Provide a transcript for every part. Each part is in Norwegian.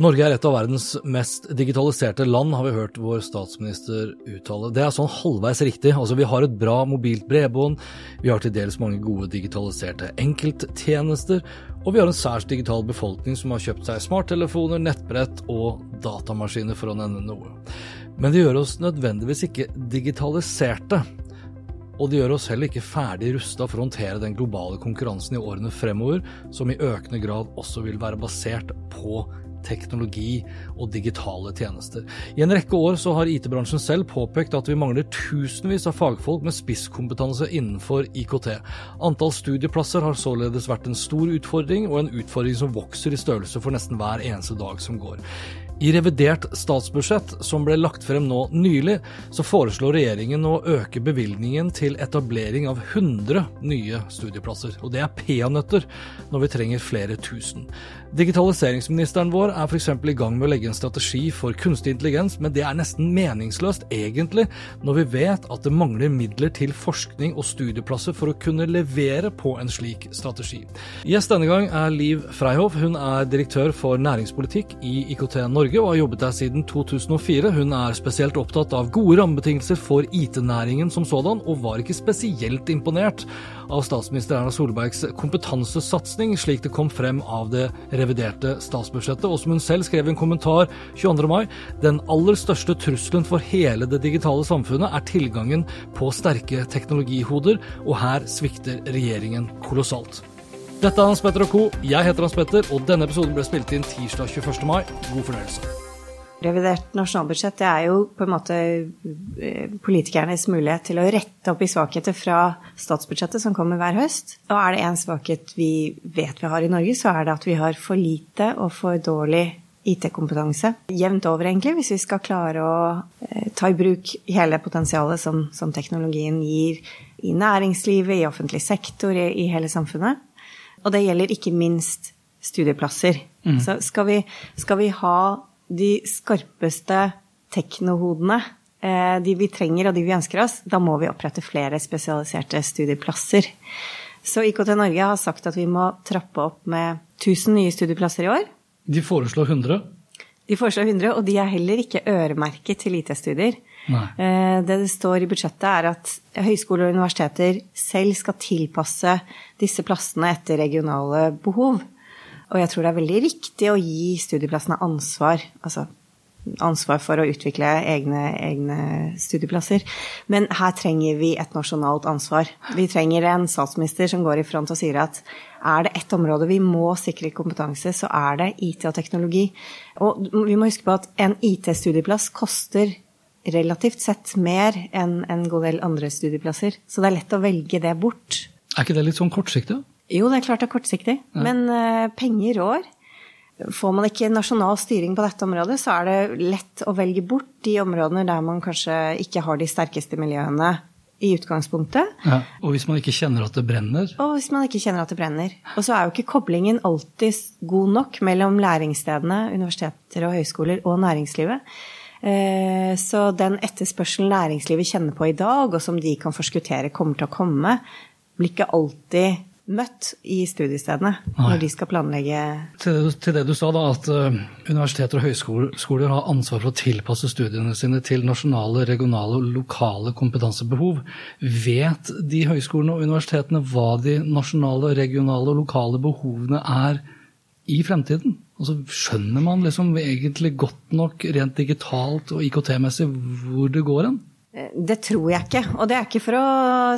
Norge er et av verdens mest digitaliserte land, har vi hørt vår statsminister uttale. Det er sånn halvveis riktig. Altså, vi har et bra mobilt bredbånd, vi har til dels mange gode digitaliserte enkelttjenester, og vi har en særs digital befolkning som har kjøpt seg smarttelefoner, nettbrett og datamaskiner, for å nevne noe. Men det gjør oss nødvendigvis ikke digitaliserte. Og det gjør oss heller ikke ferdig rusta for å håndtere den globale konkurransen i årene fremover, som i økende grad også vil være basert på teknologi og digitale tjenester. I en rekke år så har IT-bransjen selv påpekt at vi mangler tusenvis av fagfolk med spisskompetanse innenfor IKT. Antall studieplasser har således vært en stor utfordring, og en utfordring som vokser i størrelse for nesten hver eneste dag som går. I revidert statsbudsjett, som ble lagt frem nå nylig, så foreslår regjeringen å øke bevilgningen til etablering av 100 nye studieplasser. Og det er peanøtter når vi trenger flere tusen. Digitaliseringsministeren vår er f.eks. i gang med å legge en strategi for kunstig intelligens, men det er nesten meningsløst egentlig, når vi vet at det mangler midler til forskning og studieplasser for å kunne levere på en slik strategi. Gjest denne gang er Liv Freihov. Hun er direktør for næringspolitikk i IKT Norge og har jobbet der siden 2004. Hun er spesielt opptatt av gode rammebetingelser for IT-næringen som sådan, og var ikke spesielt imponert av statsminister Erna Solbergs kompetansesatsing, slik det kom frem av det reviderte statsbudsjettet. Og som hun selv skrev i en kommentar 22. mai, den aller største trusselen for hele det digitale samfunnet er tilgangen på sterke teknologihoder, og her svikter regjeringen kolossalt. Dette er Hans Petter og co. Jeg heter Hans Petter, og denne episoden ble spilt inn tirsdag 21. mai. God fornøyelse. Revidert nasjonalbudsjett det er jo på en måte eh, politikernes mulighet til å rette opp i svakheter fra statsbudsjettet som kommer hver høst. Og er det én svakhet vi vet vi har i Norge, så er det at vi har for lite og for dårlig IT-kompetanse. Jevnt over, egentlig, hvis vi skal klare å eh, ta i bruk hele potensialet som, som teknologien gir i næringslivet, i offentlig sektor, i, i hele samfunnet. Og det gjelder ikke minst studieplasser. Mm. Så skal vi, skal vi ha de skarpeste teknohodene, eh, de vi trenger og de vi ønsker oss, da må vi opprette flere spesialiserte studieplasser. Så IKT Norge har sagt at vi må trappe opp med 1000 nye studieplasser i år. De foreslår 100? De foreslår 100, og de er heller ikke øremerket til IT-studier. Eh, det det står i budsjettet, er at høyskoler og universiteter selv skal tilpasse disse plassene etter regionale behov. Og jeg tror det er veldig riktig å gi studieplassene ansvar. Altså ansvar for å utvikle egne, egne, studieplasser. Men her trenger vi et nasjonalt ansvar. Vi trenger en statsminister som går i front og sier at er det ett område vi må sikre kompetanse, så er det IT og teknologi. Og vi må huske på at en IT-studieplass koster relativt sett mer enn en god del andre studieplasser. Så det er lett å velge det bort. Er ikke det litt sånn kortsiktig? Jo, det er klart det er kortsiktig, ja. men uh, penger rår. Får man ikke nasjonal styring på dette området, så er det lett å velge bort de områdene der man kanskje ikke har de sterkeste miljøene i utgangspunktet. Ja, og hvis man ikke kjenner at det brenner? Og hvis man ikke kjenner at det brenner. Og så er jo ikke koblingen alltid god nok mellom læringsstedene, universiteter og høyskoler og næringslivet. Eh, så den etterspørselen næringslivet kjenner på i dag, og som de kan forskuttere kommer til å komme, blir ikke alltid møtt i studiestedene Nei. når de skal planlegge til, til, det du sa, da, at uh, universiteter og høyskoler har ansvar for å tilpasse studiene sine til nasjonale, regionale og lokale kompetansebehov. Vet de høyskolene og universitetene hva de nasjonale, regionale og lokale behovene er i fremtiden? Og så skjønner man liksom egentlig godt nok rent digitalt og IKT-messig hvor det går hen? Det tror jeg ikke. Og det er ikke for å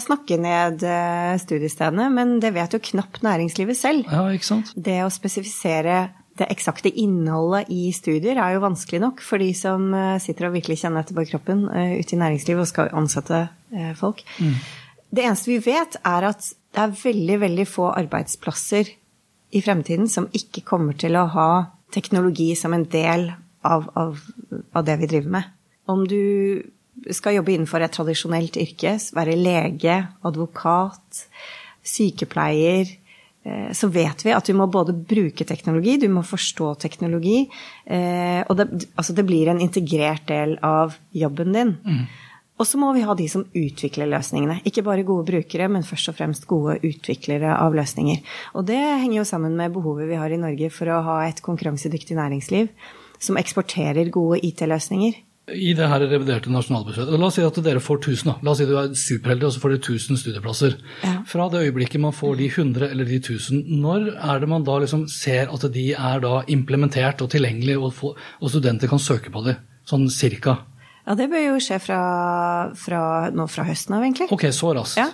snakke ned eh, studiestedene, men det vet jo knapt næringslivet selv. Ja, ikke sant? Det å spesifisere det eksakte innholdet i studier er jo vanskelig nok for de som eh, sitter og virkelig kjenner etter på kroppen ute i næringslivet og skal ansette folk. Mm. Det eneste vi vet, er at det er veldig, veldig få arbeidsplasser i fremtiden som ikke kommer til å ha teknologi som en del av, av, av det vi driver med. Om du skal jobbe innenfor et tradisjonelt yrke, være lege, advokat, sykepleier, eh, så vet vi at du må både bruke teknologi, du må forstå teknologi. Eh, og det, altså det blir en integrert del av jobben din. Mm. Og så må vi ha de som utvikler løsningene. Ikke bare gode brukere, men først og fremst gode utviklere av løsninger. Og det henger jo sammen med behovet vi har i Norge for å ha et konkurransedyktig næringsliv som eksporterer gode IT-løsninger i det her reviderte nasjonalbudsjettet La oss si at dere får 1000. Da. La oss si du er superheldig, og så får dere 1000 studieplasser. Ja. Fra det øyeblikket man får de 100 eller de 1000, når er det man da liksom ser at de er da implementert og tilgjengelige, og, og studenter kan søke på dem? Sånn cirka? Ja, det bør jo skje fra, fra, nå fra høsten av, egentlig. Ok, så raskt. Ja.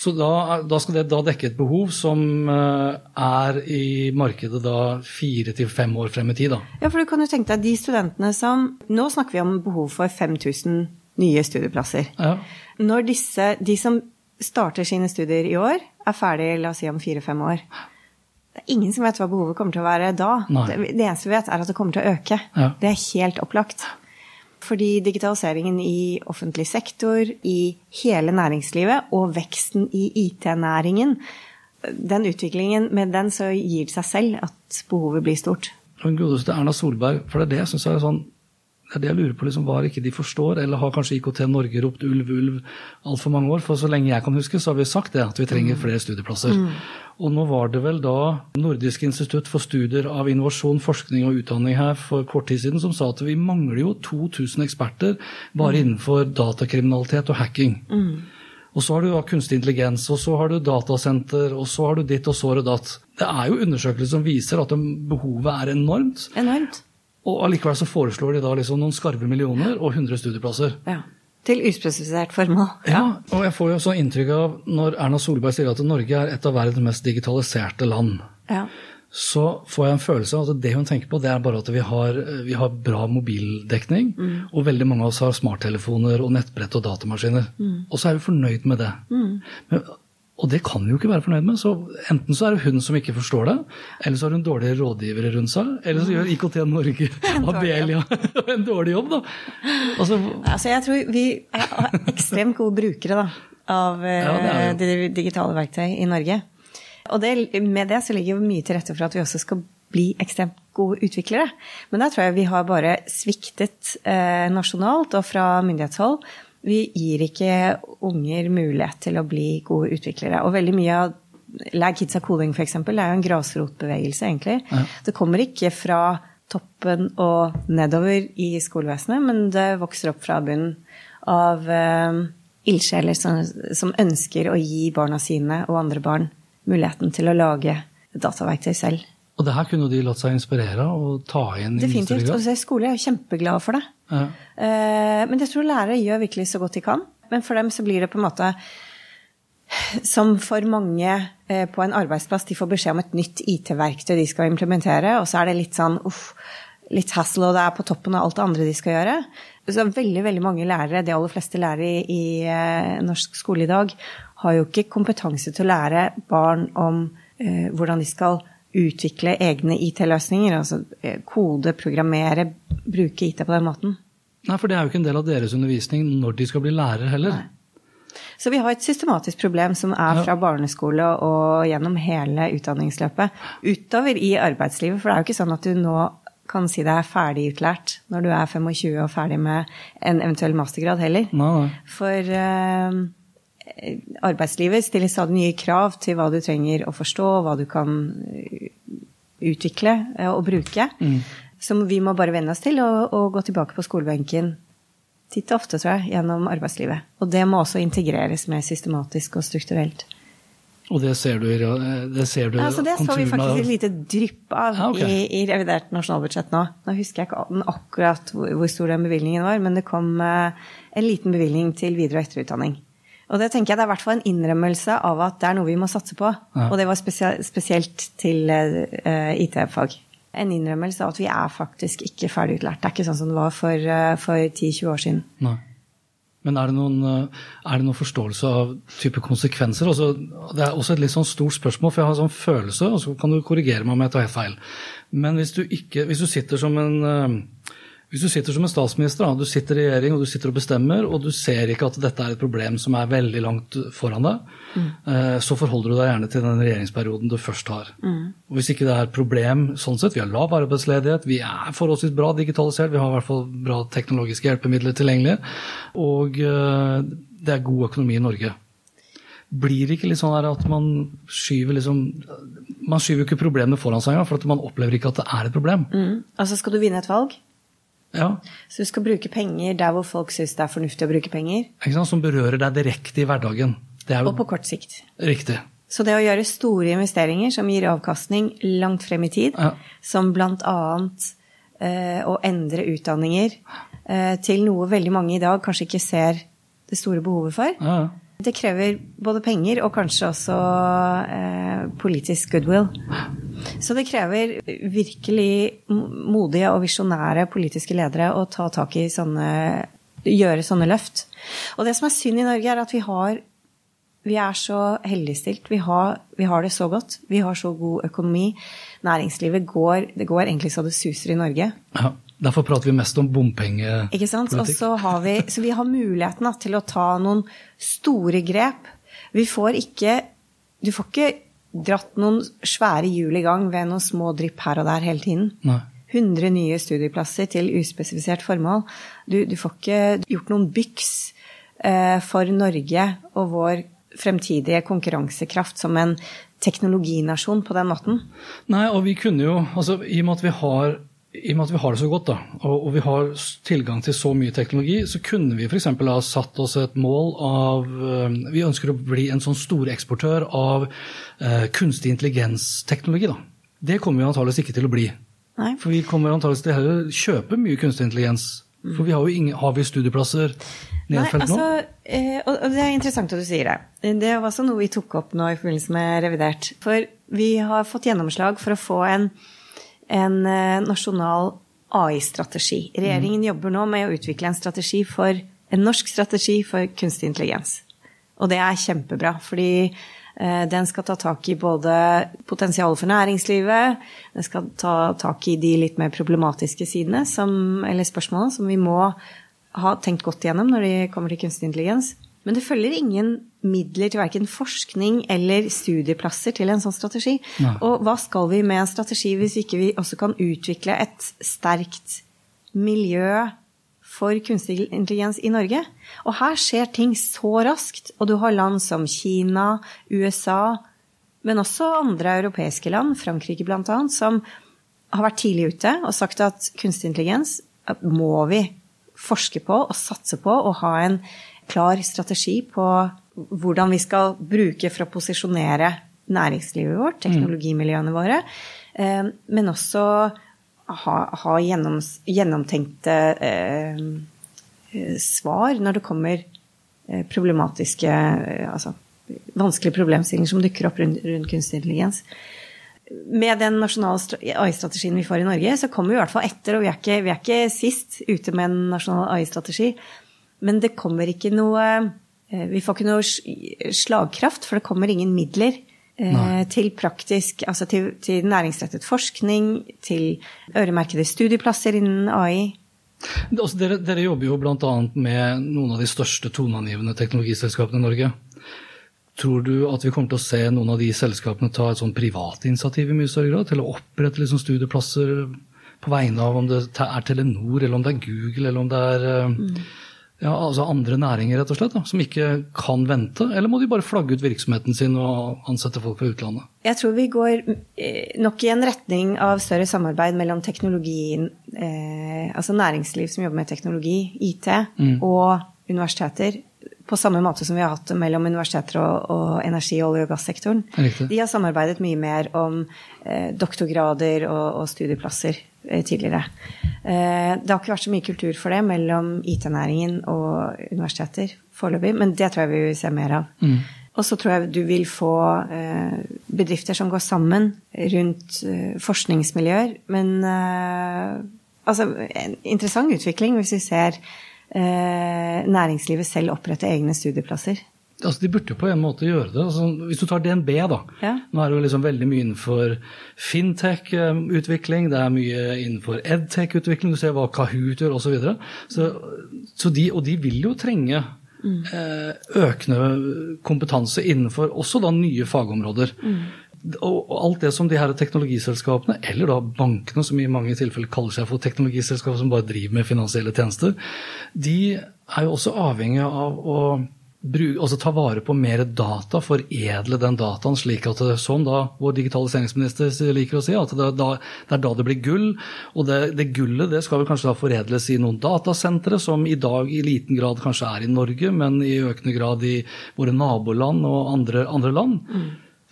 Så da, da, skal det da dekke et behov som uh, er i markedet da fire til fem år frem i tid, da. Ja, for du kan jo tenke deg de studentene som Nå snakker vi om behov for 5000 nye studieplasser. Ja. Når disse, de som starter sine studier i år, er ferdig la oss si om fire-fem år. Det er ingen som vet hva behovet kommer til å være da. Det, det, eneste vi vet, er at det kommer til å øke. Ja. Det er helt opplagt. Fordi digitaliseringen i offentlig sektor, i hele næringslivet og veksten i IT-næringen, den utviklingen, med den så gir det seg selv at behovet blir stort. Godeste Erna Solberg, for det er det jeg syns er sånn det er det jeg lurer på, liksom, hva ikke de forstår, eller har kanskje IKT Norge ropt ulv, ulv altfor mange år? For så lenge jeg kan huske, så har vi sagt det, at vi trenger mm. flere studieplasser. Mm. Og nå var det vel da Nordisk institutt for studier av innovasjon, forskning og utdanning her for kort tid siden som sa at vi mangler jo 2000 eksperter bare mm. innenfor datakriminalitet og hacking. Mm. Og så har du kunstig intelligens, og så har du datasenter, og så har du ditt, og så har du datt. Det er jo undersøkelser som viser at behovet er enormt. Enormt. Og allikevel så foreslår de da liksom noen skarve millioner og 100 studieplasser. Ja. Til uspesifisert formål. Ja. ja, og jeg får jo sånn inntrykk av når Erna Solberg sier at Norge er et av verdens mest digitaliserte land, ja. så får jeg en følelse av at det hun tenker på, det er bare at vi har, vi har bra mobildekning, mm. og veldig mange av oss har smarttelefoner og nettbrett og datamaskiner. Mm. Og så er vi fornøyd med det. Mm. Men og det kan vi jo ikke være fornøyd med. Så enten så er det hun som ikke forstår det, eller så har hun dårlige rådgivere rundt seg, eller så gjør IKT Norge Abelia en dårlig jobb, da. Altså, altså, jeg tror vi er ekstremt gode brukere da, av ja, eh, de digitale verktøy i Norge. Og det, med det så ligger mye til rette for at vi også skal bli ekstremt gode utviklere. Men der tror jeg vi har bare sviktet eh, nasjonalt og fra myndighetshold vi gir ikke unger mulighet til å bli gode utviklere. Og veldig mye av Lær Kids of Coding f.eks. er jo en grasrotbevegelse, egentlig. Ja. Det kommer ikke fra toppen og nedover i skolevesenet, men det vokser opp fra bunnen av uh, ildsjeler som, som, ønsker å gi barna sine og andre barn muligheten til å lage dataverktøy selv. Og det her kunne de latt seg inspirere og ta inn? Definitivt. Og skole er jo kjempeglade for det. Ja. Eh, men jeg tror lærere gjør virkelig så godt de kan. Men for dem så blir det på en måte som for mange eh, på en arbeidsplass, de får beskjed om et nytt IT-verktøy de skal implementere, og så er det litt sånn uff, litt hassle, og det er på toppen av alt det andre de skal gjøre. Så veldig, veldig mange lærere, de aller fleste lærere i, eh, norsk skole i dag, har jo ikke kompetanse til å lære barn om hvordan de skal utvikle egne IT-løsninger, altså kode, programmere, bruke IT på den måten. Nei, for det er jo ikke en del av deres undervisning når de skal bli lærere heller. Nei. Så vi har et systematisk problem som er fra barneskole og gjennom hele utdanningsløpet. Utover i arbeidslivet, for det er jo ikke sånn at du nå kan si deg ferdigutlært når du er 25 og ferdig med en eventuell mastergrad heller. Nei, nei. For uh, arbeidslivet stiller stadig nye krav til hva du trenger å forstå, hva du kan eh, utvikle eh, og bruke. Mm. Som vi må bare venne oss til og, og gå tilbake på skolebenken titt og ofte, tror jeg, gjennom arbeidslivet. Og det må også integreres mer systematisk og strukturelt. Og det ser du, det ser du altså Det så vi faktisk et lite drypp av ja, okay. i, i, revidert nasjonalbudsjett nå. Nå husker jeg ikke akkurat hvor, hvor stor den bevilgningen var, men det kom uh, en liten bevilgning til videre- og etterutdanning. Og det tenker jeg det er i hvert fall en innrømmelse av at det er noe vi må satse på. Ja. Og det var spesielt til uh, IT-fag. En innrømmelse av at vi er faktisk ikke ferdig utlært. Det er ikke sånn som det var for, uh, for 10-20 år siden. Nei. Men er det, noen, eh, er det noen, forståelse av type konsekvenser? Også, det er også et litt sånn stort spørsmål, for jeg har en sånn følelse, og så kan du korrigere meg om jeg tar helt feil. Men hvis du, ikke, hvis du sitter som en eh, hvis du sitter som en statsminister, da, du sitter i regjering og du sitter og bestemmer, og du ser ikke at dette er et problem som er veldig langt foran deg, mm. så forholder du deg gjerne til den regjeringsperioden du først har. Mm. Og Hvis ikke det er et problem sånn sett, vi har lav arbeidsledighet, vi er forholdsvis bra digitalisert, vi har i hvert fall bra teknologiske hjelpemidler tilgjengelig, og eh, det er god økonomi i Norge. Blir det ikke litt sånn at man skyver liksom Man skyver ikke problemene foran seg engang, for man opplever ikke at det er et problem. Mm. Altså skal du vinne et valg, ja. Så du skal bruke penger der hvor folk syns det er fornuftig å bruke penger. Som berører deg direkte i hverdagen. Og på kort sikt. Riktig. Så det å gjøre store investeringer som gir avkastning langt frem i tid, ja. som bl.a. Eh, å endre utdanninger eh, til noe veldig mange i dag kanskje ikke ser det store behovet for, ja. Det krever både penger og kanskje også eh, politisk goodwill. Så det krever virkelig modige og visjonære politiske ledere å ta tak i sånne Gjøre sånne løft. Og det som er synd i Norge, er at vi har vi er så heldigstilt. Vi har, vi har det så godt. Vi har så god økonomi. Næringslivet går Det går egentlig så det suser i Norge. Ja. Derfor prater vi mest om bompengepolitikk. Ikke sant. Og så har vi, så vi har muligheten til å ta noen store grep. Vi får ikke Du får ikke dratt noen svære hjul i gang ved noen små drypp her og der hele tiden. Nei. 100 nye studieplasser til uspesifisert formål. Du, du får ikke gjort noen byks eh, for Norge og vår fremtidige konkurransekraft som en teknologinasjon på den måten. Nei, og vi kunne jo, altså i og med at vi har i og med at vi har det så godt, da, og, vi har tilgang til så mye teknologi, så kunne vi f.eks. ha satt oss et mål av eh, Vi ønsker å bli en sånn storeksportør av uh, kunstig intelligens-teknologi. da. Det kommer vi antakeligvis ikke til å bli. Nei. For vi kommer antakeligvis til å kjøpe mye kunstig intelligens. For vi har jo ingen, har vi studieplasser nedfelt nå? Altså, eh, og det er interessant at du sier det. Det var også noe vi tok opp nå i forbindelse med revidert. For vi har fått gjennomslag for å få en en eh, nasjonal AI-strategi. Regjeringen mm. jobber nå med å utvikle en strategi for en norsk strategi for kunstig intelligens. Og det er kjempebra, fordi eh, den skal ta tak i både potensialet for næringslivet, den skal ta tak i de litt mer problematiske sidene, som, eller spørsmålene, som vi må ha tenkt godt igjennom når det kommer til kunstig intelligens. Men det følger ingen midler til verken forskning eller studieplasser til en sånn strategi. Nei. Og hva skal vi med en strategi hvis ikke vi også kan utvikle et sterkt miljø for kunstig intelligens i Norge? Og her skjer ting så raskt, og du har land som Kina, USA, men også andre europeiske land, Frankrike bl.a., som har vært tidlig ute og sagt at kunstig intelligens må vi forske på og satse på og ha en klar strategi på hvordan vi skal bruke for å posisjonere næringslivet vårt, teknologimiljøene våre, eh, men også ha, ha gjennom, gjennomtenkte eh, svar når det kommer eh, problematiske Altså vanskelige problemstillinger som dukker opp rundt, rundt kunstig intelligens. Med den nasjonale AI-strategien vi får i Norge, så kommer vi i hvert fall etter, og vi er ikke, vi er ikke sist ute med en nasjonal AI-strategi. Men det kommer ikke noe eh, Vi får ikke noe slagkraft, for det kommer ingen midler eh, Nei. til praktisk, altså til, til, næringsrettet forskning, til øremerkede studieplasser innen AI. Altså, dere, dere, jobber jo bl.a. med noen av de største toneangivende teknologiselskapene i Norge. Tror du at vi kommer til å se noen av de selskapene ta et sånn privat initiativ i mye større grad til å opprette liksom studieplasser på vegne av om det er Telenor, eller om det er Google, eller om det er eh, mm ja, altså andre næringer rett og slett, da, som ikke kan vente? Eller må de bare flagge ut virksomheten sin og ansette folk fra utlandet? Jeg tror vi går eh, nok i en retning av større samarbeid mellom teknologien, eh, altså næringsliv som jobber med teknologi, IT, mm. og universiteter på samme måte som vi har hatt det mellom universiteter og, og energi-, olje- og gassektoren. De har samarbeidet mye mer om eh, doktorgrader og, og studieplasser tidligere. Eh, det har ikke vært så mye kultur for det mellom IT-næringen og universiteter foreløpig, men det tror jeg vi vil se mer av. Mm. Og så tror jeg du vil få eh, bedrifter som går sammen rundt eh, forskningsmiljøer. Men eh, altså, en interessant utvikling hvis vi ser eh, næringslivet selv opprette egne studieplasser. Altså, De burde jo på en måte gjøre det. Altså, hvis du tar DNB, da. Ja. Nå er det jo liksom veldig mye innenfor fintech-utvikling, det er mye innenfor edtech-utvikling, du ser hva Kahoot gjør osv. Så så, så de, og de vil jo trenge eh, økende kompetanse innenfor også da nye fagområder. Og, og alt det som de her teknologiselskapene, eller da bankene, som i mange tilfeller kaller seg for teknologiselskap som bare driver med finansielle tjenester, de er jo også avhengig av å bruk, altså ta vare på mer data, foredle den dataen slik at det, som da vår digitaliseringsminister liker å si, at det, da, det er da det blir gull. Og det, det gullet det skal vel kanskje da foredles i noen datasentre, som i dag i liten grad kanskje er i Norge, men i økende grad i våre naboland og andre, andre land.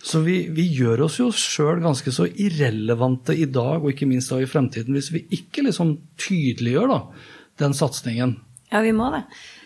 Så vi, vi, gjør oss jo sjøl ganske så irrelevante i dag, og ikke minst da i fremtiden, hvis vi ikke liksom tydeliggjør da, den satsingen. Ja, vi må det.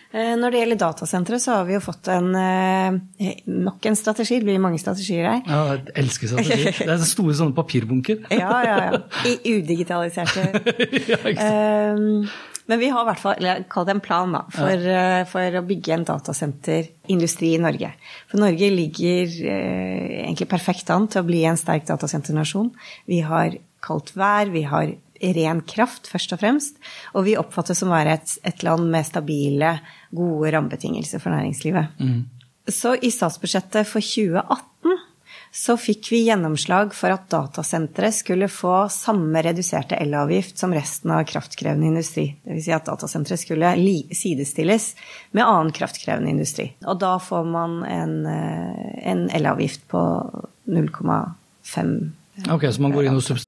Eh, Når det gjelder datasentre, så har vi jo fått en, eh, nok en strategi. Det blir mange strategier her. Ja, jeg elsker strategier. Det er store sånne papirbunker. Ja, ja, ja. I udigitaliserte ja, ikke sant. Um, Men vi har i hvert fall, eller kall det en plan, da, for, eh, for å bygge en datasenterindustri i Norge. For Norge ligger eh, egentlig perfekt an til å bli en sterk datasenternasjon. Vi har kaldt vær, vi har ren kraft, først og fremst. Og vi oppfattes som å være et, et land med stabile, gode rammebetingelser for næringslivet. Så i statsbudsjettet for 2018 så fikk vi gjennomslag for at datasentre skulle få samme reduserte elavgift som resten av kraftkrevende industri. Dvs. Si at datasentre skulle sidestilles med annen kraftkrevende industri. Og da får man en, eh, en elavgift på 0,5 Ok, så man går inn og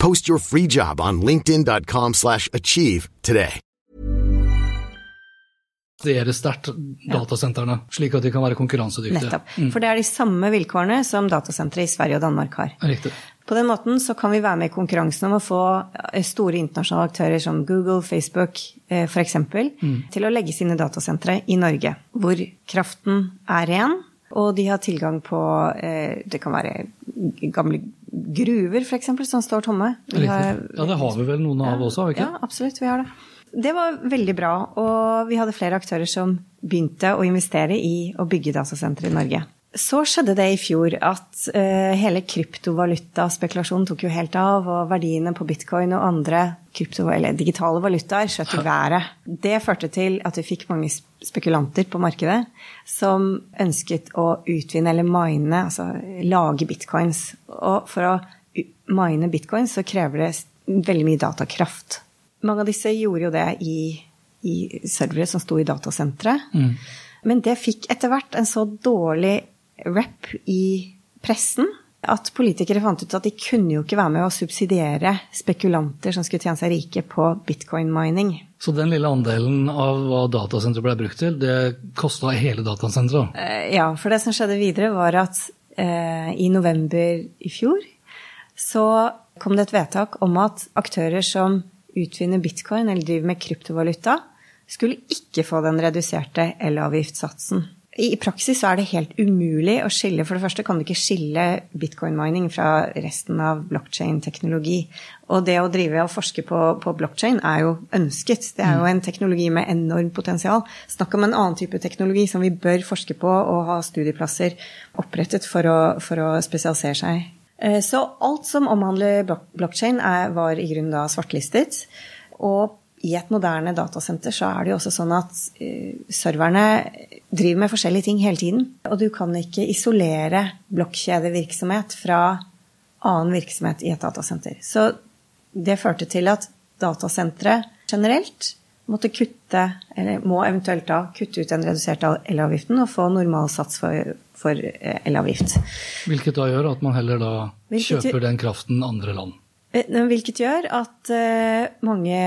Post your free job on linkedin.com/achieve slash achieve today. Dere sterkt datasentrene, slik at de kan være konkurransedyktige. Nettopp. For det er de samme vilkårene som datasentre i Sverige og Danmark har. Riktig. På den måten så kan vi være med i konkurransen om å få eh, store internasjonale aktører som Google, Facebook f.eks. til å legge sine datasentre i Norge, hvor kraften er ren, og de har tilgang på eh, Det kan være gamle gruver f.eks. som står tomme. Har- Ja, det har vi vel noen av også, har vi ikke? Ja, absolutt. Vi har det. Det var veldig bra, og vi hadde flere aktører som begynte å investere i å bygge datasentre i Norge. Så skjedde det i fjor at uh, hele kryptovalutaspekulasjonen tok jo helt av, og verdiene på bitcoin og andre krypto, eller digitale valutaer skjøt i været. Det førte til at vi fikk mange spekulanter på markedet som ønsket å utvinne eller mine, altså lage bitcoins. Og for å mine bitcoins så krever det veldig mye datakraft. Mange av disse gjorde jo det i, i servere som sto i datasentre. Men det fikk etter hvert en så dårlig rep i pressen at politikere fant ut at de kunne jo ikke være med å subsidiere spekulanter som skulle tjene seg rike på bitcoin-mining. Så den lille andelen av hva datasenteret ble brukt til, det kosta hele datasenteret. Eh, Ja, for det som skjedde videre, var at eh, i november i fjor så kom det et vedtak om at aktører som utvinner bitcoin eller driver med kryptovaluta, skulle ikke få den reduserte elavgiftssatsen. I praksis så er det helt umulig å skille For det første kan du ikke skille bitcoin-mining fra resten av blockchain-teknologi. Og det å drive og forske på, på blockchain er jo ønsket. Det er jo en teknologi med enormt potensial. Snakk om en annen type teknologi som vi bør forske på og ha studieplasser opprettet for å, for å spesialisere seg. Eh, så alt som omhandler blockchain, er, var i grunnen da svartlistet. Og i et moderne datasenter så er det jo også sånn at uh, serverne driver med forskjellige ting hele tiden. Og du kan ikke isolere blokkjedevirksomhet fra annen virksomhet i et datasenter. Så det førte til at datasentre generelt måtte kutte, eller må eventuelt da kutte ut den reduserte elavgiften og få normalsats for, for eh, elavgift. Hvilket da gjør at man heller da Hvilket kjøper den kraften andre land? Eh, hvilket gjør at uh, mange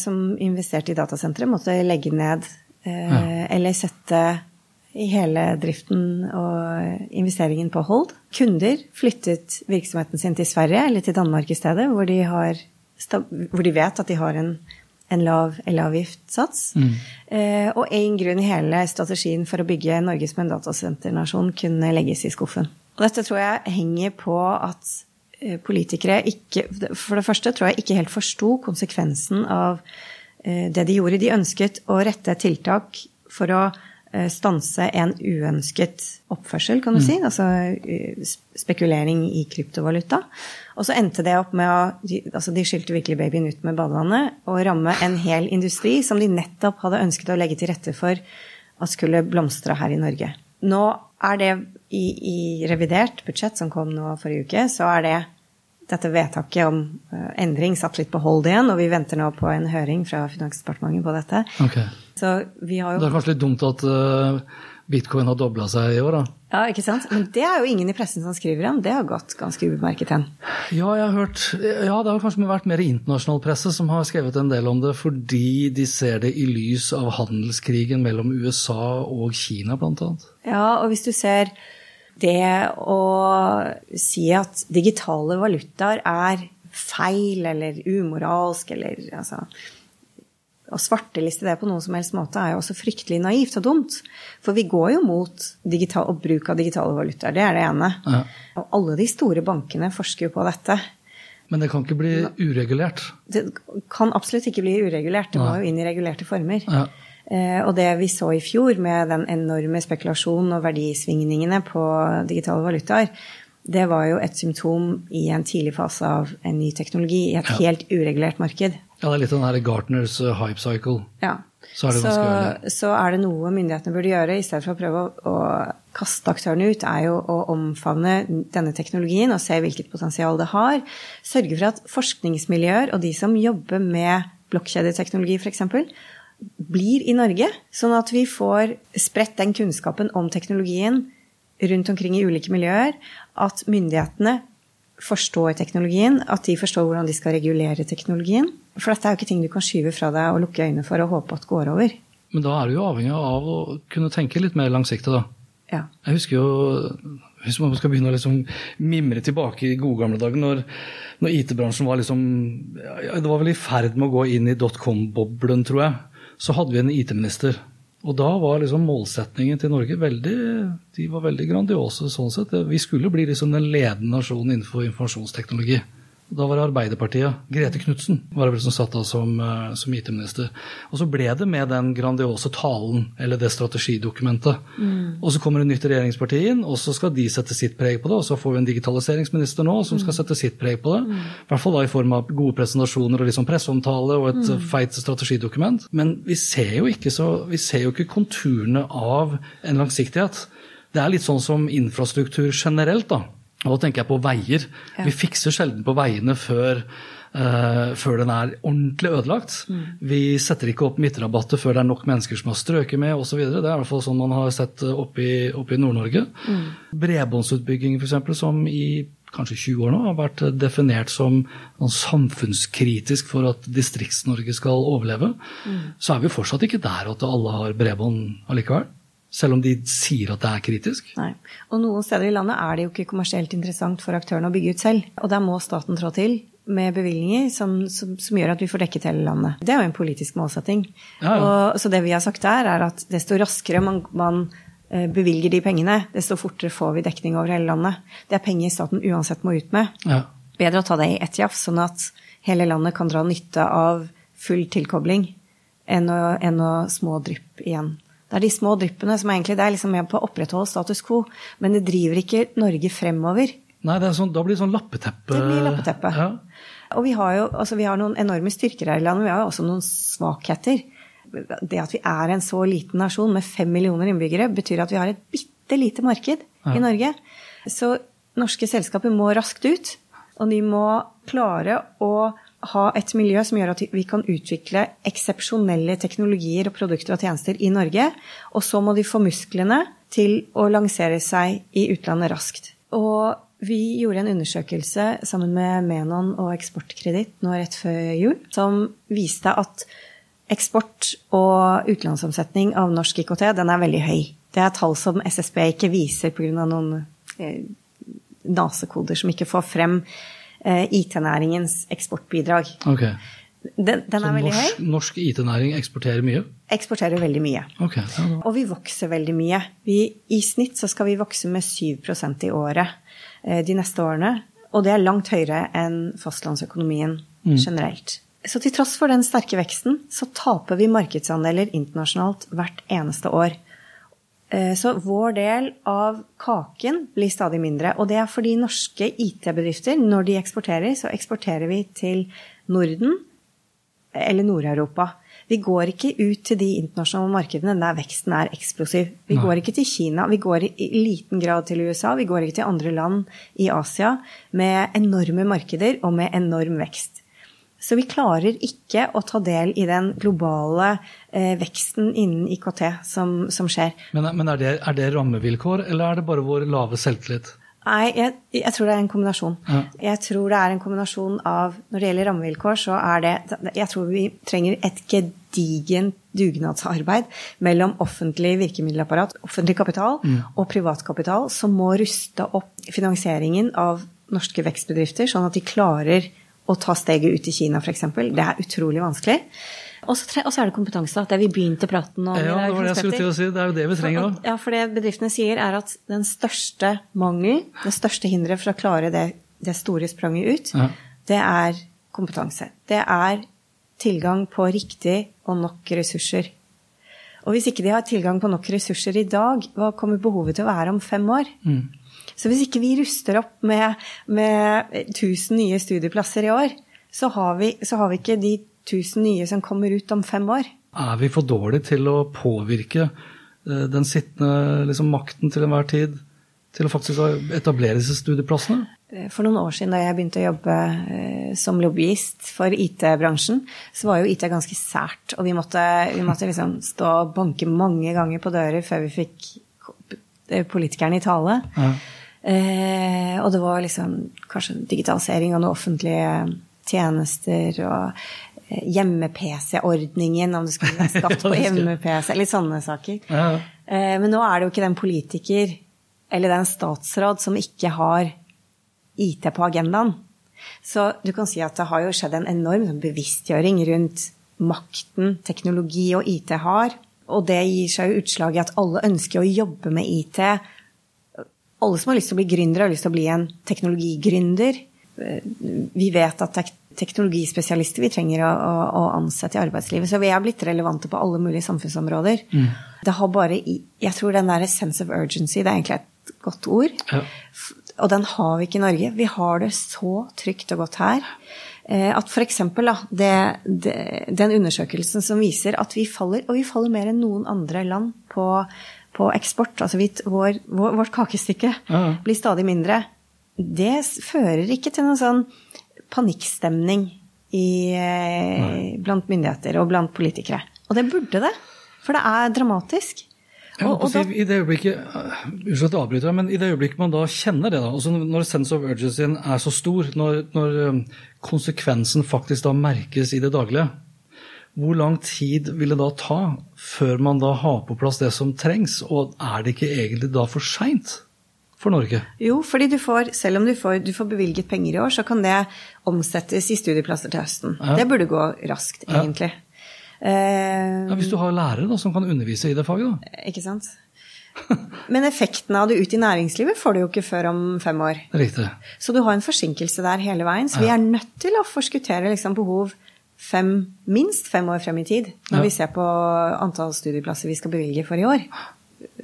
som investerte i datasentre, måtte legge ned ja. eller sette hele driften og investeringen på hold. Kunder flyttet virksomheten sin til Sverige eller til Danmark i stedet, hvor de, har, hvor de vet at de har en, en lav elavgiftsats. Mm. Og en grunn i hele strategien for å bygge Norge som en datasenternasjon kunne legges i skuffen. Og dette tror jeg henger på at Eh, politikere ikke For det første tror jeg ikke helt forsto konsekvensen av eh, det de gjorde. De ønsket å rette tiltak for å eh, stanse en uønsket oppførsel, kan du mm. si. Altså spekulering i kryptovaluta. Og så endte det opp med å altså de skylte virkelig babyen ut med badevannet og ramme en hel industri som de nettopp hadde ønsket å legge til rette for at skulle blomstre her i Norge. Nå er det i, i, revidert budsjett som kom nå forrige uke, så er det dette vedtaket om uh, endring satt litt på hold igjen, og vi venter nå på en høring fra Finansdepartementet på dette. Okay. Så vi har jo... Det er kanskje litt dumt at uh, bitcoin har dobla seg i år, da? Ja, ikke sant. Men det er jo ingen i pressen som skriver om. Det har gått ganske ubemerket hen. Ja, jeg har hørt Ja, det har kanskje vært mer internasjonal presse som har skrevet en del om det, fordi de ser det i lys av handelskrigen mellom USA og Kina, blant annet. Ja, og hvis du ser det å si at digitale valutaer er feil eller umoralsk eller altså Å svarteliste det på noen som helst måte er jo også fryktelig naivt og dumt. For vi går jo mot digital, og bruk av digitale valutaer. Det er det ene. Ja. Og alle de store bankene forsker jo på dette. Men det kan ikke bli uregulert? Det kan absolutt ikke bli uregulert. Det må jo inn i regulerte former. Ja. Eh, og det vi så i fjor med den enorme spekulasjonen og verdisvingningene på digitale valutaer, det var jo et symptom i en tidlig fase av en ny teknologi i et ja. helt uregulert marked. Ja, det er litt den derre Gartners uh, hype cycle. Ja. Så er, så, så er, det noe myndighetene burde gjøre, i stedet for å prøve å, å kaste aktørene ut, er jo å omfavne denne teknologien og se hvilket potensial det har. Sørge for at forskningsmiljøer og de som jobber med blokkjedeteknologi f.eks., blir i Norge, sånn at vi får spredt den kunnskapen om teknologien rundt omkring i ulike miljøer, at myndighetene forstår teknologien, at de forstår hvordan de skal regulere teknologien. For dette er jo ikke ting du kan skyve fra deg og lukke øynene for og håpe at går over. Men da er du jo avhengig av å kunne tenke litt mer langsiktig, da. Ja. Jeg husker jo hvis man skal begynne å liksom mimre tilbake i gode gamle dager, når, når IT-bransjen var liksom ja, Det var vel i ferd med å gå inn i dotcom-boblen, tror jeg så hadde vi en IT-minister. Og da var liksom målsetningen til Norge veldig, de var veldig grandiose sånn sett. Vi skulle bli liksom den ledende nasjonen innenfor informasjonsteknologi. Da var det Arbeiderpartiet. Grete Knutsen var det vel som satt da som, eh, som IT-minister. Og så ble det med den grandiose talen, eller det strategidokumentet. Mm. Og så kommer det nytt regjeringsparti inn, og så skal de sette sitt preg på det. Og så får vi en digitaliseringsminister nå som skal mm. sette sitt preg på det. Mm. Hvert fall da i form av gode presentasjoner og liksom presseomtale og et mm. feit strategidokument. Men vi ser jo ikke, så, vi ser jo ikke konturene av en langsiktighet. Det er litt sånn som infrastruktur generelt, da. Og da tenker jeg på veier. Ja. Vi fikser sjelden på veiene før, uh, før den er ordentlig ødelagt. Mm. Vi setter ikke opp midtrabatter før det er nok mennesker som har strøket med osv. Det er i hvert fall sånn man har sett oppe i, i Nord-Norge. Mm. Bredbåndsutbygging f.eks., som i kanskje 20 år nå har vært definert som samfunnskritisk for at Distrikts-Norge skal overleve, mm. så er vi fortsatt ikke der at alle har bredbånd allikevel. Selv om de sier at det er kritisk? Nei. Og noen steder i landet er det jo ikke kommersielt interessant for aktørene å bygge ut selv. Og der må staten trå til med bevilgninger som, som, som, gjør at vi får dekket hele landet. Det er jo en politisk målsetting. Ja, ja. Og, så det vi har sagt der, er at desto raskere man, man eh, bevilger de pengene, desto fortere får vi dekning over hele landet. Det er penger staten uansett må ut med. Ja. Bedre å ta det i ett jafs, sånn at hele landet kan dra nytte av full tilkobling, enn å, enn å små drypp igjen. Det er de små dryppene som egentlig det er liksom med på å opprettholde status quo, men det driver ikke Norge fremover. Nei, det er sånn, da blir det sånn lappeteppe. Det blir lappeteppe. Ja. Og vi har jo altså vi har noen enorme styrker her i landet, men vi har jo også noen svakheter. Det at vi er en så liten nasjon med fem millioner innbyggere, betyr at vi har et bitte lite marked i Norge. Så norske selskaper må raskt ut, og de må klare å ha et miljø som gjør at vi kan utvikle eksepsjonelle teknologier og produkter og tjenester i Norge. Og så må de få musklene til å lansere seg i utlandet raskt. Og vi gjorde en undersøkelse sammen med Menon og Eksportkreditt nå rett før jul, som viste at eksport og utenlandsomsetning av norsk IKT, den er veldig høy. Det er tall som SSB ikke viser pga. noen eh, nasekoder som ikke får frem IT-næringens eksportbidrag. Okay. Den, den Så norsk, norsk IT-næring eksporterer mye? Eksporterer veldig mye. Okay, Ja. Og vi vokser veldig mye. Vi, I snitt så skal vi vokse med 7% i året eh, de neste årene. Og det er langt høyere enn fastlandsøkonomien generelt. Så til tross for den sterke veksten, så taper vi markedsandeler internasjonalt hvert eneste år. Eh, Så vår del av kaken blir stadig mindre. Og det er fordi norske IT-bedrifter, når de eksporterer, så eksporterer vi til Norden eller Nord-Europa. Vi går ikke ut til de internasjonale markedene der veksten er eksplosiv. Vi går ikke til Kina, vi går i i liten grad til USA, vi går ikke til andre land i Asia med enorme markeder og med enorm vekst. Så vi klarer ikke å ta del i den globale eh, veksten innen IKT som, som skjer. Men, men er, det, er det rammevilkår, eller er det bare vår lave selvtillit? Nei, jeg, jeg tror det er en kombinasjon. Ja. Jeg tror det er en kombinasjon av Når det gjelder rammevilkår, så er det Jeg tror vi trenger et gedigent dugnadsarbeid mellom offentlig virkemiddelapparat, offentlig kapital og privatkapital, som må ruste opp finansieringen av norske vekstbedrifter, sånn at de klarer å ta steget ut i Kina, f.eks. Det er utrolig vanskelig. Og så er det kompetanse. at Det vi begynte praten om. Ja, det var det jeg skulle til å si. Det er jo det vi trenger òg. Ja, for det bedriftene sier, er at den største mangel, det største hinderet for å klare det, det store spranget ut, Ja. det er kompetanse. Det er tilgang på riktig og nok ressurser. Og hvis ikke de har tilgang på nok ressurser i dag, hva kommer behovet til å være om fem år? Så hvis ikke vi ruster opp med, med 1000 nye studieplasser i år, så har, vi, så har vi ikke de 1000 nye som kommer ut om fem år. Er vi for dårlige til å påvirke eh, den sittende liksom, makten til enhver tid til å faktisk etablere disse studieplassene? Eh, For noen år siden da jeg begynte å jobbe eh, som lobbyist for IT-bransjen, så var jo IT ganske sært. Og vi måtte, vi måtte liksom stå og banke mange ganger på dører før vi fikk politikerne i tale. Ja. Eh, og det var liksom kanskje digitalisering av noen offentlige tjenester og eh, hjemme-PC-ordningen, om du skulle være skatt på hjemme-PC, litt sånne saker. Ja. Eh, Men nå er det jo ikke den politiker eller den statsråd som ikke har IT på agendaen. Så du kan si at det har jo skjedd en enorm sånn bevisstgjøring rundt makten teknologi og IT har. Og det gir seg jo utslag i at alle ønsker å jobbe med IT. Alle som har lyst til å bli gründere, har lyst til å bli en teknologigründer. Vi vet at er teknologispesialister vi trenger å, å, å ansette i arbeidslivet. Så vi er blitt relevante på alle mulige samfunnsområder. Det har bare Jeg tror den der sense of urgency, det er egentlig et godt ord. Ja. Og den har vi ikke i Norge. Vi har det så trygt og godt her. eh, At f.eks. Det, det, den undersøkelsen som viser at vi faller, og vi faller mer enn noen andre land på, på eksport, altså vi, vår, vår, vårt kakestykke Ja. blir stadig mindre, det fører ikke til noen sånn panikkstemning i, eh, blant myndigheter og blant politikere. Og det burde det, for det er dramatisk. Ja, Og, og da, I det øyeblikket uh, Unnskyld at jeg avbryter, men i det øyeblikket man da kjenner det, da, altså når sense of urgency er så stor, når, når um, konsekvensen faktisk da merkes i det daglige, hvor lang tid vil det da ta før man da har på plass det som trengs? Og er det ikke egentlig da for seint for Norge? Jo, fordi du får, selv om du får, du får bevilget penger i år, så kan det omsettes i studieplasser til høsten. Ja. Det burde gå raskt, Ja. egentlig. Eh, Ja, hvis du har lærere da, som kan undervise i det faget, da. Ikke sant? Men effekten av det ut i næringslivet får du jo ikke før om fem år. Riktig. Så du har en forsinkelse der hele veien. Så vi er nødt til å forskuttere liksom behov fem, minst fem år frem i tid, når Ja. vi ser på antall studieplasser vi skal bevilge for i år.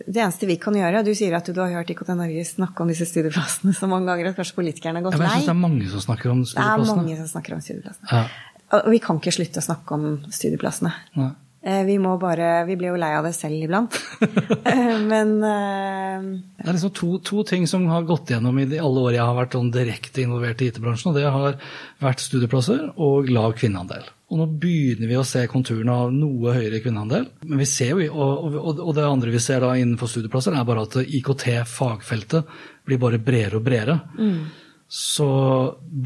Det eneste vi kan gjøre Du sier at du, har hørt IKT Norge snakke om disse studieplassene så mange ganger at kanskje politikerne har gått gått Ja, jeg synes det er mange som snakker om studieplassene. Det er mange som snakker om studieplassene. Ja. Og vi kan ikke slutte å snakke om studieplassene. Nei. Eh, Vi må bare Vi blir jo lei av det selv iblant. Eh, Men uh... Det er liksom to, to ting som har gått gjennom i de alle år jeg har vært sånn direkte involvert i IT-bransjen. og Det har vært studieplasser og lav kvinneandel. Og nå begynner vi å se konturene av noe høyere kvinneandel. Men vi ser jo, og, og, og det andre vi ser da innenfor studieplasser, er bare at IKT-fagfeltet blir bare bredere og bredere. Så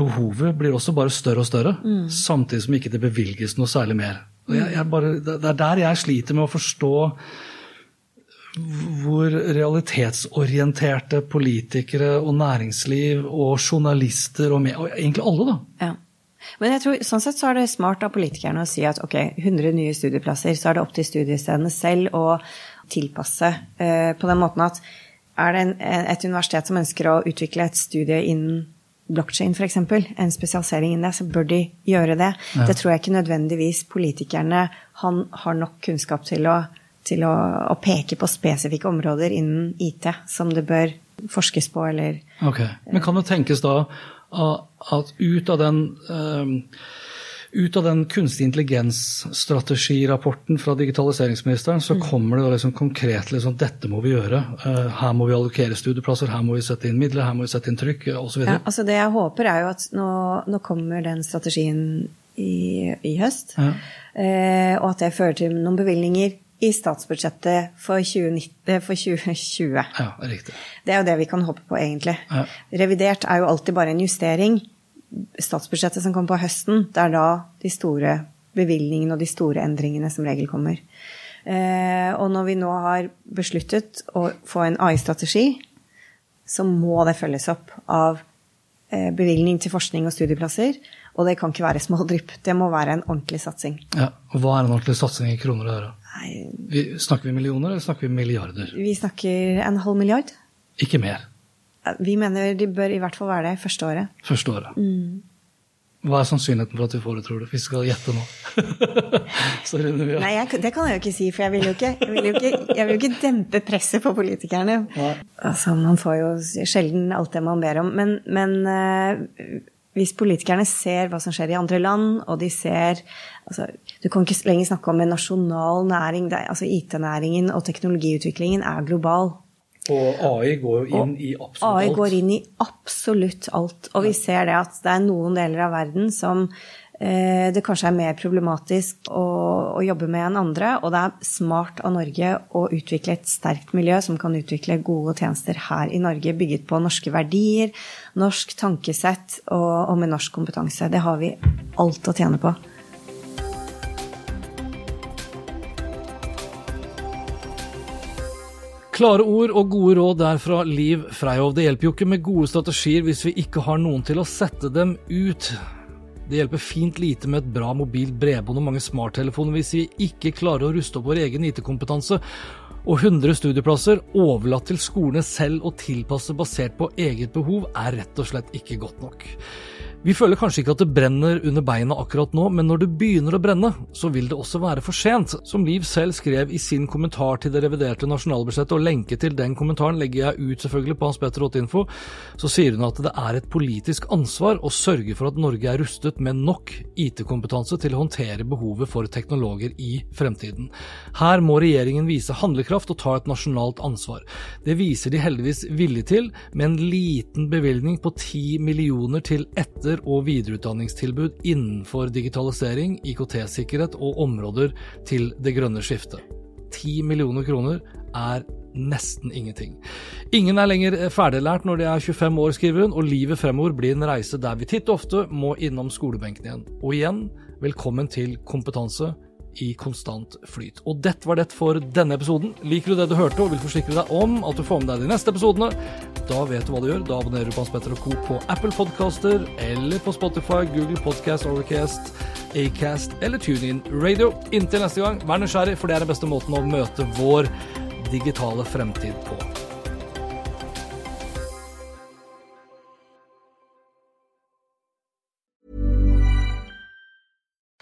behovet blir også bare større og større, samtidig som ikke det bevilges noe særlig mer. Jeg, jeg bare, det er der jeg sliter med å forstå hvor realitetsorienterte politikere og næringsliv og journalister og, med, og egentlig alle, da. Ja. Men jeg tror, sånn sett så er det smart av politikerne å si at ok, 100 nye studieplasser, så er det opp til studiestedene selv å tilpasse eh, på den måten at er det en, et universitet som ønsker å utvikle et studie innen blokkjede f.eks., en spesialisering innen det, så bør de gjøre det. Det tror jeg ikke nødvendigvis politikerne han, har nok kunnskap til å, til å, å peke på spesifikke områder innen IT som det bør forskes på, eller Ok, Men kan det tenkes da at ut av den ehm, ut av den kunstig intelligens-strategirapporten fra digitaliseringsministeren, så kommer det liksom konkret liksom, dette må vi gjøre. Eh, her må vi allokere studieplasser, her må vi sette inn midler, her må vi sette inn trykk osv. Ja, altså det jeg håper er jo at nå, nå kommer den strategien i, i høst, Ja. eh, og at det fører til noen bevilgninger i statsbudsjettet for, 2019, eh, for 2020. ja, riktig. Det er jo det vi kan håpe på, egentlig. Ja. Revidert er jo alltid bare en justering. Statsbudsjettet som kommer på høsten, det er da de store bevilgningene og de store endringene som regel kommer. Eh, og når vi nå har besluttet å få en AI-strategi, så må det følges opp av eh, bevilgning til forskning og studieplasser. Og det kan ikke være små drypp. Det må være en ordentlig satsing. Ja, og Hva er en ordentlig satsing i kroner og øre? Nei, Vi, snakker vi millioner, eller snakker vi milliarder? vi snakker en halv milliard. Ikke mer. Vi mener de bør i hvert fall være det første året. Første året. Hva er sannsynligheten for at vi får det, tror du? Hvis vi skal gjette nå. Så runder vi av. Nei, jeg, det kan jeg jo ikke si, for jeg vil jo ikke, jeg vil jo ikke, jeg vil jo ikke dempe presset på politikerne. Altså, man får jo sjelden alt det man ber om. Men, men eh, hvis politikerne ser hva som skjer i andre land, og de ser altså, Du kan ikke lenger snakke om en nasjonal næring. Er- altså IT-næringen og teknologiutviklingen er global. Og AI går inn i absolutt AI alt. går inn i absolutt alt. Og vi ser det at det er noen deler av verden som eh, det kanskje er mer problematisk å, å jobbe med enn andre. Og det er smart av Norge å utvikle et sterkt miljø som kan utvikle gode tjenester her i Norge, bygget på norske verdier, norsk tankesett og, og med norsk kompetanse. Det har vi alt å tjene på. Klare ord og gode råd der fra Liv Freyhov. Det hjelper jo ikke med gode strategier hvis vi ikke har noen til å sette dem ut. Det hjelper fint lite med et bra mobilt bredbånd og mange smarttelefoner hvis vi ikke klarer å ruste opp vår egen IT-kompetanse. Og 100 studieplasser overlatt til skolene selv å tilpasse basert på eget behov, er rett og slett ikke godt nok. Vi føler kanskje ikke at det brenner under beina akkurat nå, men når det begynner å brenne, så vil det også være for sent. Som Liv selv skrev i sin kommentar til det reviderte nasjonalbudsjettet, og lenke til den kommentaren legger jeg ut selvfølgelig på Hans Petter Ottinfo, så sier hun at det er et politisk ansvar å sørge for at Norge er rustet med nok IT-kompetanse til å håndtere behovet for teknologer i fremtiden. Her må regjeringen vise handlekraft og ta et nasjonalt ansvar. Det viser de heldigvis villig til, med en liten bevilgning på 10 millioner til etter- og videreutdanningstilbud innenfor digitalisering, IKT-sikkerhet og områder til det grønne skiftet. 10 millioner kroner er nesten ingenting. Ingen er lenger ferdiglært når de er 25 år, skriver hun, og livet fremover blir en reise der vi titt og ofte må innom skolebenken igjen. Og igjen, velkommen til Kompetanse i konstant flyt. Og dette var det for denne episoden. Liker du det du hørte og vil forsikre deg om at du får med deg de neste episodene, da vet du hva du gjør. Da abonnerer du på Hans Petter og Co. på Apple Podcaster eller på Spotify, Google Podcast, Overcast, Acast eller TuneIn Radio. Inntil neste gang, vær nysgjerrig, for det er den beste måten å møte vår digitale fremtid på.